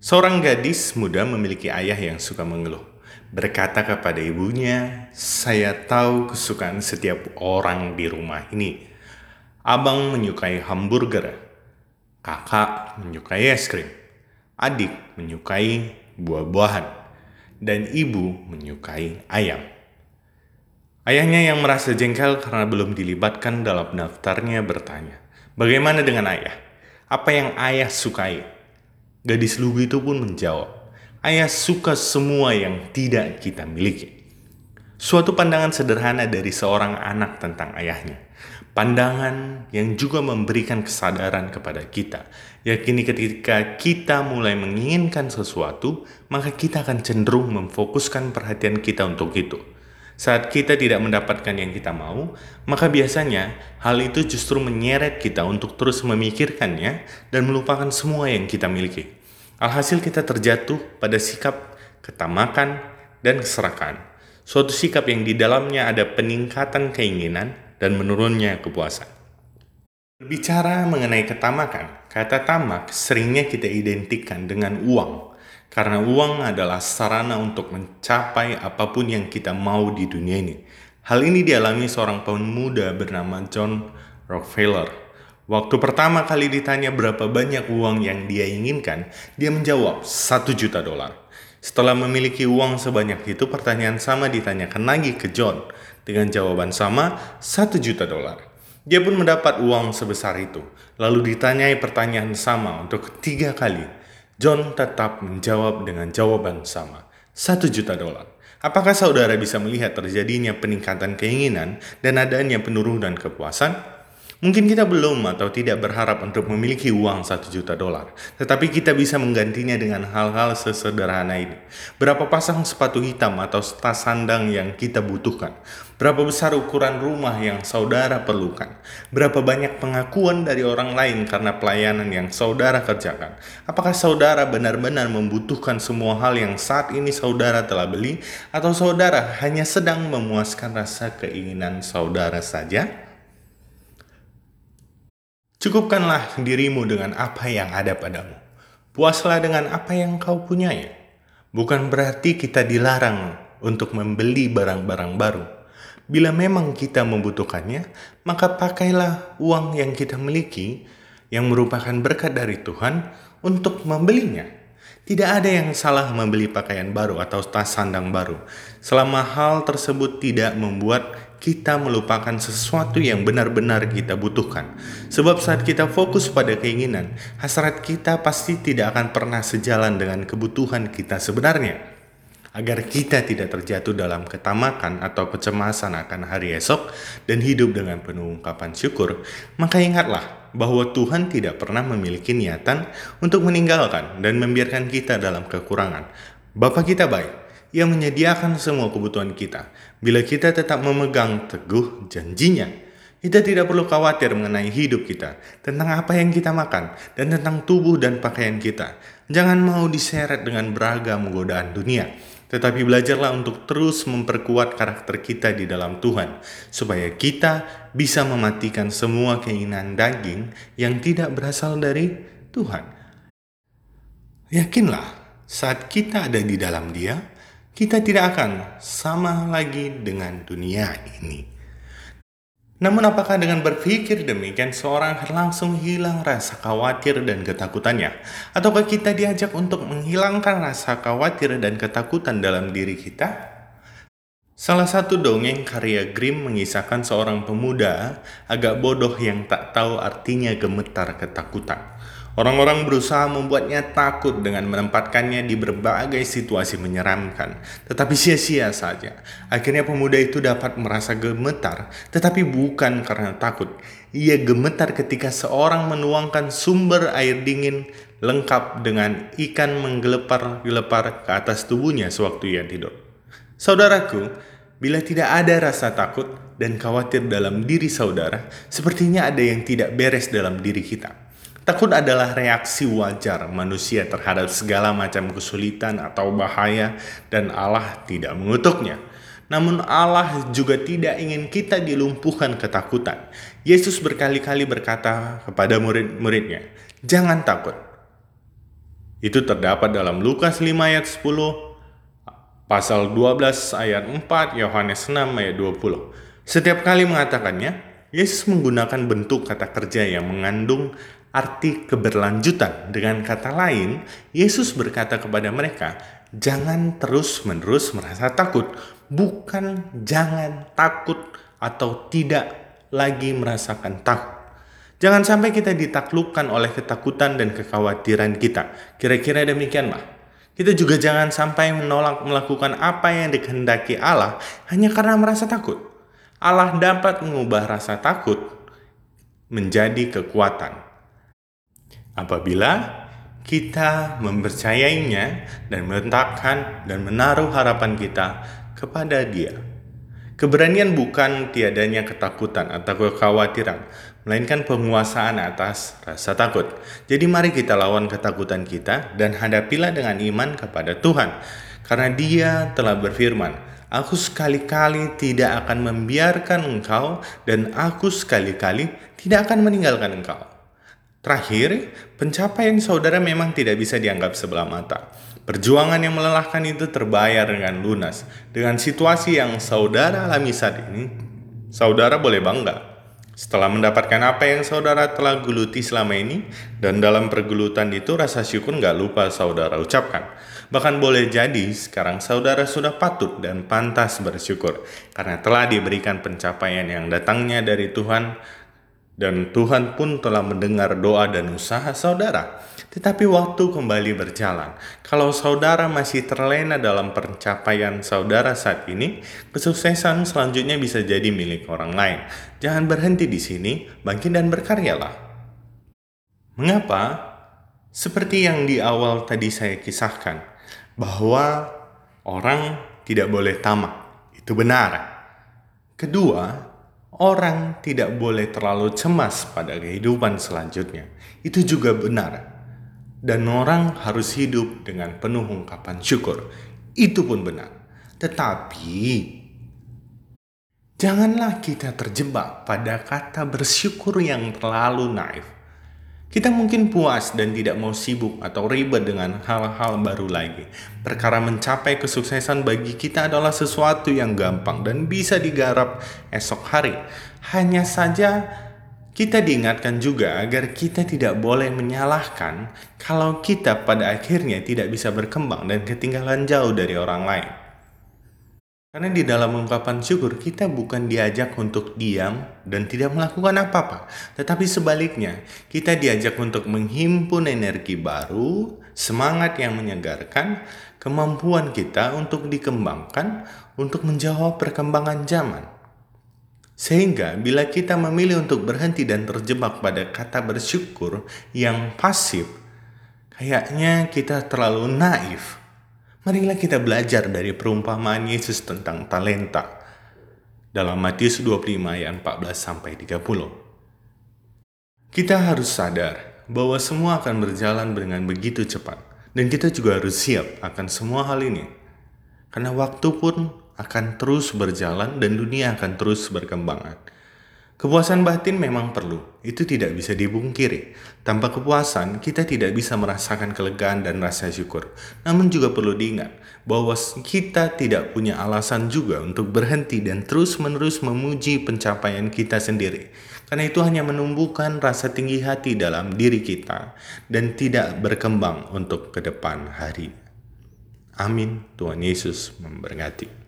Seorang gadis muda memiliki ayah yang suka mengeluh. Berkata kepada ibunya, "Saya tahu kesukaan setiap orang di rumah ini. Abang menyukai hamburger, kakak menyukai es krim, adik menyukai buah-buahan, dan ibu menyukai ayam." Ayahnya yang merasa jengkel karena belum dilibatkan dalam daftarnya bertanya, "Bagaimana dengan ayah? Apa yang ayah sukai?" Gadis lugu itu pun menjawab, Ayah suka semua yang tidak kita miliki. Suatu pandangan sederhana dari seorang anak tentang ayahnya. Pandangan yang juga memberikan kesadaran kepada kita. Yakini ketika kita mulai menginginkan sesuatu, maka kita akan cenderung memfokuskan perhatian kita untuk itu. Saat kita tidak mendapatkan yang kita mau, maka biasanya hal itu justru menyeret kita untuk terus memikirkannya dan melupakan semua yang kita miliki. Alhasil kita terjatuh pada sikap ketamakan dan keserakahan. Suatu sikap yang di dalamnya ada peningkatan keinginan dan menurunnya kepuasan. Berbicara mengenai ketamakan, kata tamak seringnya kita identikan dengan uang. Karena uang adalah sarana untuk mencapai apa pun yang kita mau di dunia ini. Hal ini dialami seorang pemuda bernama John Rockefeller Waktu pertama kali ditanya berapa banyak uang yang dia inginkan, dia menjawab satu juta dolar. Setelah memiliki uang sebanyak itu, pertanyaan sama ditanyakan lagi ke John dengan jawaban sama satu juta dolar. Dia pun mendapat uang sebesar itu. Lalu ditanyai pertanyaan sama untuk ketiga kali. John tetap menjawab dengan jawaban sama, satu juta dolar. Apakah saudara bisa melihat terjadinya peningkatan keinginan dan adanya penurunan kepuasan? Mungkin kita belum atau tidak berharap untuk memiliki uang satu juta dolar, tetapi kita bisa menggantinya dengan hal-hal sesederhana ini. Berapa pasang sepatu hitam atau tas sandang yang kita butuhkan? Berapa besar ukuran rumah yang saudara perlukan? Berapa banyak pengakuan dari orang lain karena pelayanan yang saudara kerjakan? Apakah saudara benar-benar membutuhkan semua hal yang saat ini saudara telah beli, atau saudara hanya sedang memuaskan rasa keinginan saudara saja? Cukupkanlah dirimu dengan apa yang ada padamu. Puaslah dengan apa yang kau punyai. Bukan berarti kita dilarang untuk membeli barang-barang baru. Bila memang kita membutuhkannya, maka pakailah uang yang kita miliki yang merupakan berkat dari Tuhan untuk membelinya. Tidak ada yang salah membeli pakaian baru atau tas sandang baru, selama hal tersebut tidak membuat kita melupakan sesuatu yang benar-benar kita butuhkan. Sebab saat kita fokus pada keinginan, hasrat kita pasti tidak akan pernah sejalan dengan kebutuhan kita sebenarnya. Agar kita tidak terjatuh dalam ketamakan atau kecemasan akan hari esok dan hidup dengan penuh ungkapan syukur, maka ingatlah bahwa Tuhan tidak pernah memiliki niatan untuk meninggalkan dan membiarkan kita dalam kekurangan. Bapa kita baik, yang menyediakan semua kebutuhan kita. Bila kita tetap memegang teguh janjinya, kita tidak perlu khawatir mengenai hidup kita, tentang apa yang kita makan, dan tentang tubuh dan pakaian kita. Jangan mau diseret dengan beragam godaan dunia, tetapi belajarlah untuk terus memperkuat karakter kita di dalam Tuhan, supaya kita bisa mematikan semua keinginan daging yang tidak berasal dari Tuhan. Yakinlah, saat kita ada di dalam Dia, kita tidak akan sama lagi dengan dunia ini. Namun apakah dengan berpikir demikian seorang akan langsung hilang rasa khawatir dan ketakutannya? Ataukah kita diajak untuk menghilangkan rasa khawatir dan ketakutan dalam diri kita? Salah satu dongeng karya Grimm mengisahkan seorang pemuda agak bodoh yang tak tahu artinya gemetar ketakutan. Orang-orang berusaha membuatnya takut dengan menempatkannya di berbagai situasi menyeramkan, tetapi sia-sia saja. Akhirnya pemuda itu dapat merasa gemetar, tetapi bukan karena takut. Ia gemetar ketika seorang menuangkan sumber air dingin lengkap dengan ikan menggelepar-gelepar ke atas tubuhnya sewaktu ia tidur. Saudaraku, bila tidak ada rasa takut dan khawatir dalam diri saudara, sepertinya ada yang tidak beres dalam diri kita. Takut adalah reaksi wajar manusia terhadap segala macam kesulitan atau bahaya dan Allah tidak mengutuknya. Namun Allah juga tidak ingin kita dilumpuhkan ketakutan. Yesus berkali-kali berkata kepada murid-muridnya, "Jangan takut. Itu terdapat dalam Lukas 5 ayat 10, pasal 12 ayat 4, Yohanes 6 ayat 20. Setiap kali mengatakannya, Yesus menggunakan bentuk kata kerja yang mengandung arti keberlanjutan. Dengan kata lain, Yesus berkata kepada mereka, "Jangan terus-menerus merasa takut, bukan jangan takut atau tidak lagi merasakan takut." Jangan sampai kita ditaklukkan oleh ketakutan dan kekhawatiran kita. Kira-kira demikianlah. Kita juga jangan sampai menolak melakukan apa yang dikehendaki Allah hanya karena merasa takut. Allah dapat mengubah rasa takut menjadi kekuatan. Apabila kita mempercayainya dan meletakkan dan menaruh harapan kita kepada Dia. Keberanian bukan tiadanya ketakutan atau kekhawatiran, melainkan penguasaan atas rasa takut. Jadi mari kita lawan ketakutan kita dan hadapilah dengan iman kepada Tuhan. Karena dia telah berfirman, Aku sekali-kali tidak akan membiarkan engkau dan aku sekali-kali tidak akan meninggalkan engkau. Terakhir, pencapaian saudara memang tidak bisa dianggap sebelah mata. Perjuangan yang melelahkan itu terbayar dengan lunas. Dengan situasi yang saudara alami saat ini, saudara boleh bangga. Setelah mendapatkan apa yang saudara telah geluti selama ini, dan dalam pergelutan itu rasa syukur nggak lupa saudara ucapkan. Bahkan boleh jadi sekarang saudara sudah patut dan pantas bersyukur karena telah diberikan pencapaian yang datangnya dari Tuhan dan Tuhan pun telah mendengar doa dan usaha saudara. Tetapi waktu kembali berjalan. Kalau saudara masih terlena dalam pencapaian saudara saat ini, kesuksesan selanjutnya bisa jadi milik orang lain. Jangan berhenti di sini, bangkit dan berkaryalah. Mengapa? Seperti yang di awal tadi saya kisahkan, bahwa orang tidak boleh tamak. Itu benar. Kedua, orang tidak boleh terlalu cemas pada kehidupan selanjutnya. Itu juga benar. Dan orang harus hidup dengan penuh ungkapan syukur. Itu pun benar. Tetapi janganlah kita terjebak pada kata bersyukur yang terlalu naif. Kita mungkin puas dan tidak mau sibuk atau ribet dengan hal-hal baru lagi. Perkara mencapai kesuksesan bagi kita adalah sesuatu yang gampang dan bisa digarap esok hari. Hanya saja kita diingatkan juga agar kita tidak boleh menyalahkan kalau kita pada akhirnya tidak bisa berkembang dan ketinggalan jauh dari orang lain. Karena di dalam ungkapan syukur kita bukan diajak untuk diam dan tidak melakukan apa-apa, tetapi sebaliknya kita diajak untuk menghimpun energi baru, semangat yang menyegarkan, kemampuan kita untuk dikembangkan untuk menjawab perkembangan zaman. Sehingga bila kita memilih untuk berhenti dan terjebak pada kata bersyukur yang pasif, kayaknya kita terlalu naif Marilah kita belajar dari perumpamaan Yesus tentang talenta dalam Matius 25 ayat 14 sampai 30. Kita harus sadar bahwa semua akan berjalan dengan begitu cepat dan kita juga harus siap akan semua hal ini. Karena waktu pun akan terus berjalan dan dunia akan terus berkembang. Kepuasan batin memang perlu, itu tidak bisa dibungkiri. Tanpa kepuasan, kita tidak bisa merasakan kelegaan dan rasa syukur. Namun juga perlu diingat bahwa kita tidak punya alasan juga untuk berhenti dan terus-menerus memuji pencapaian kita sendiri. Karena itu hanya menumbuhkan rasa tinggi hati dalam diri kita dan tidak berkembang untuk ke depan hari. Amin. Tuhan Yesus memberkati.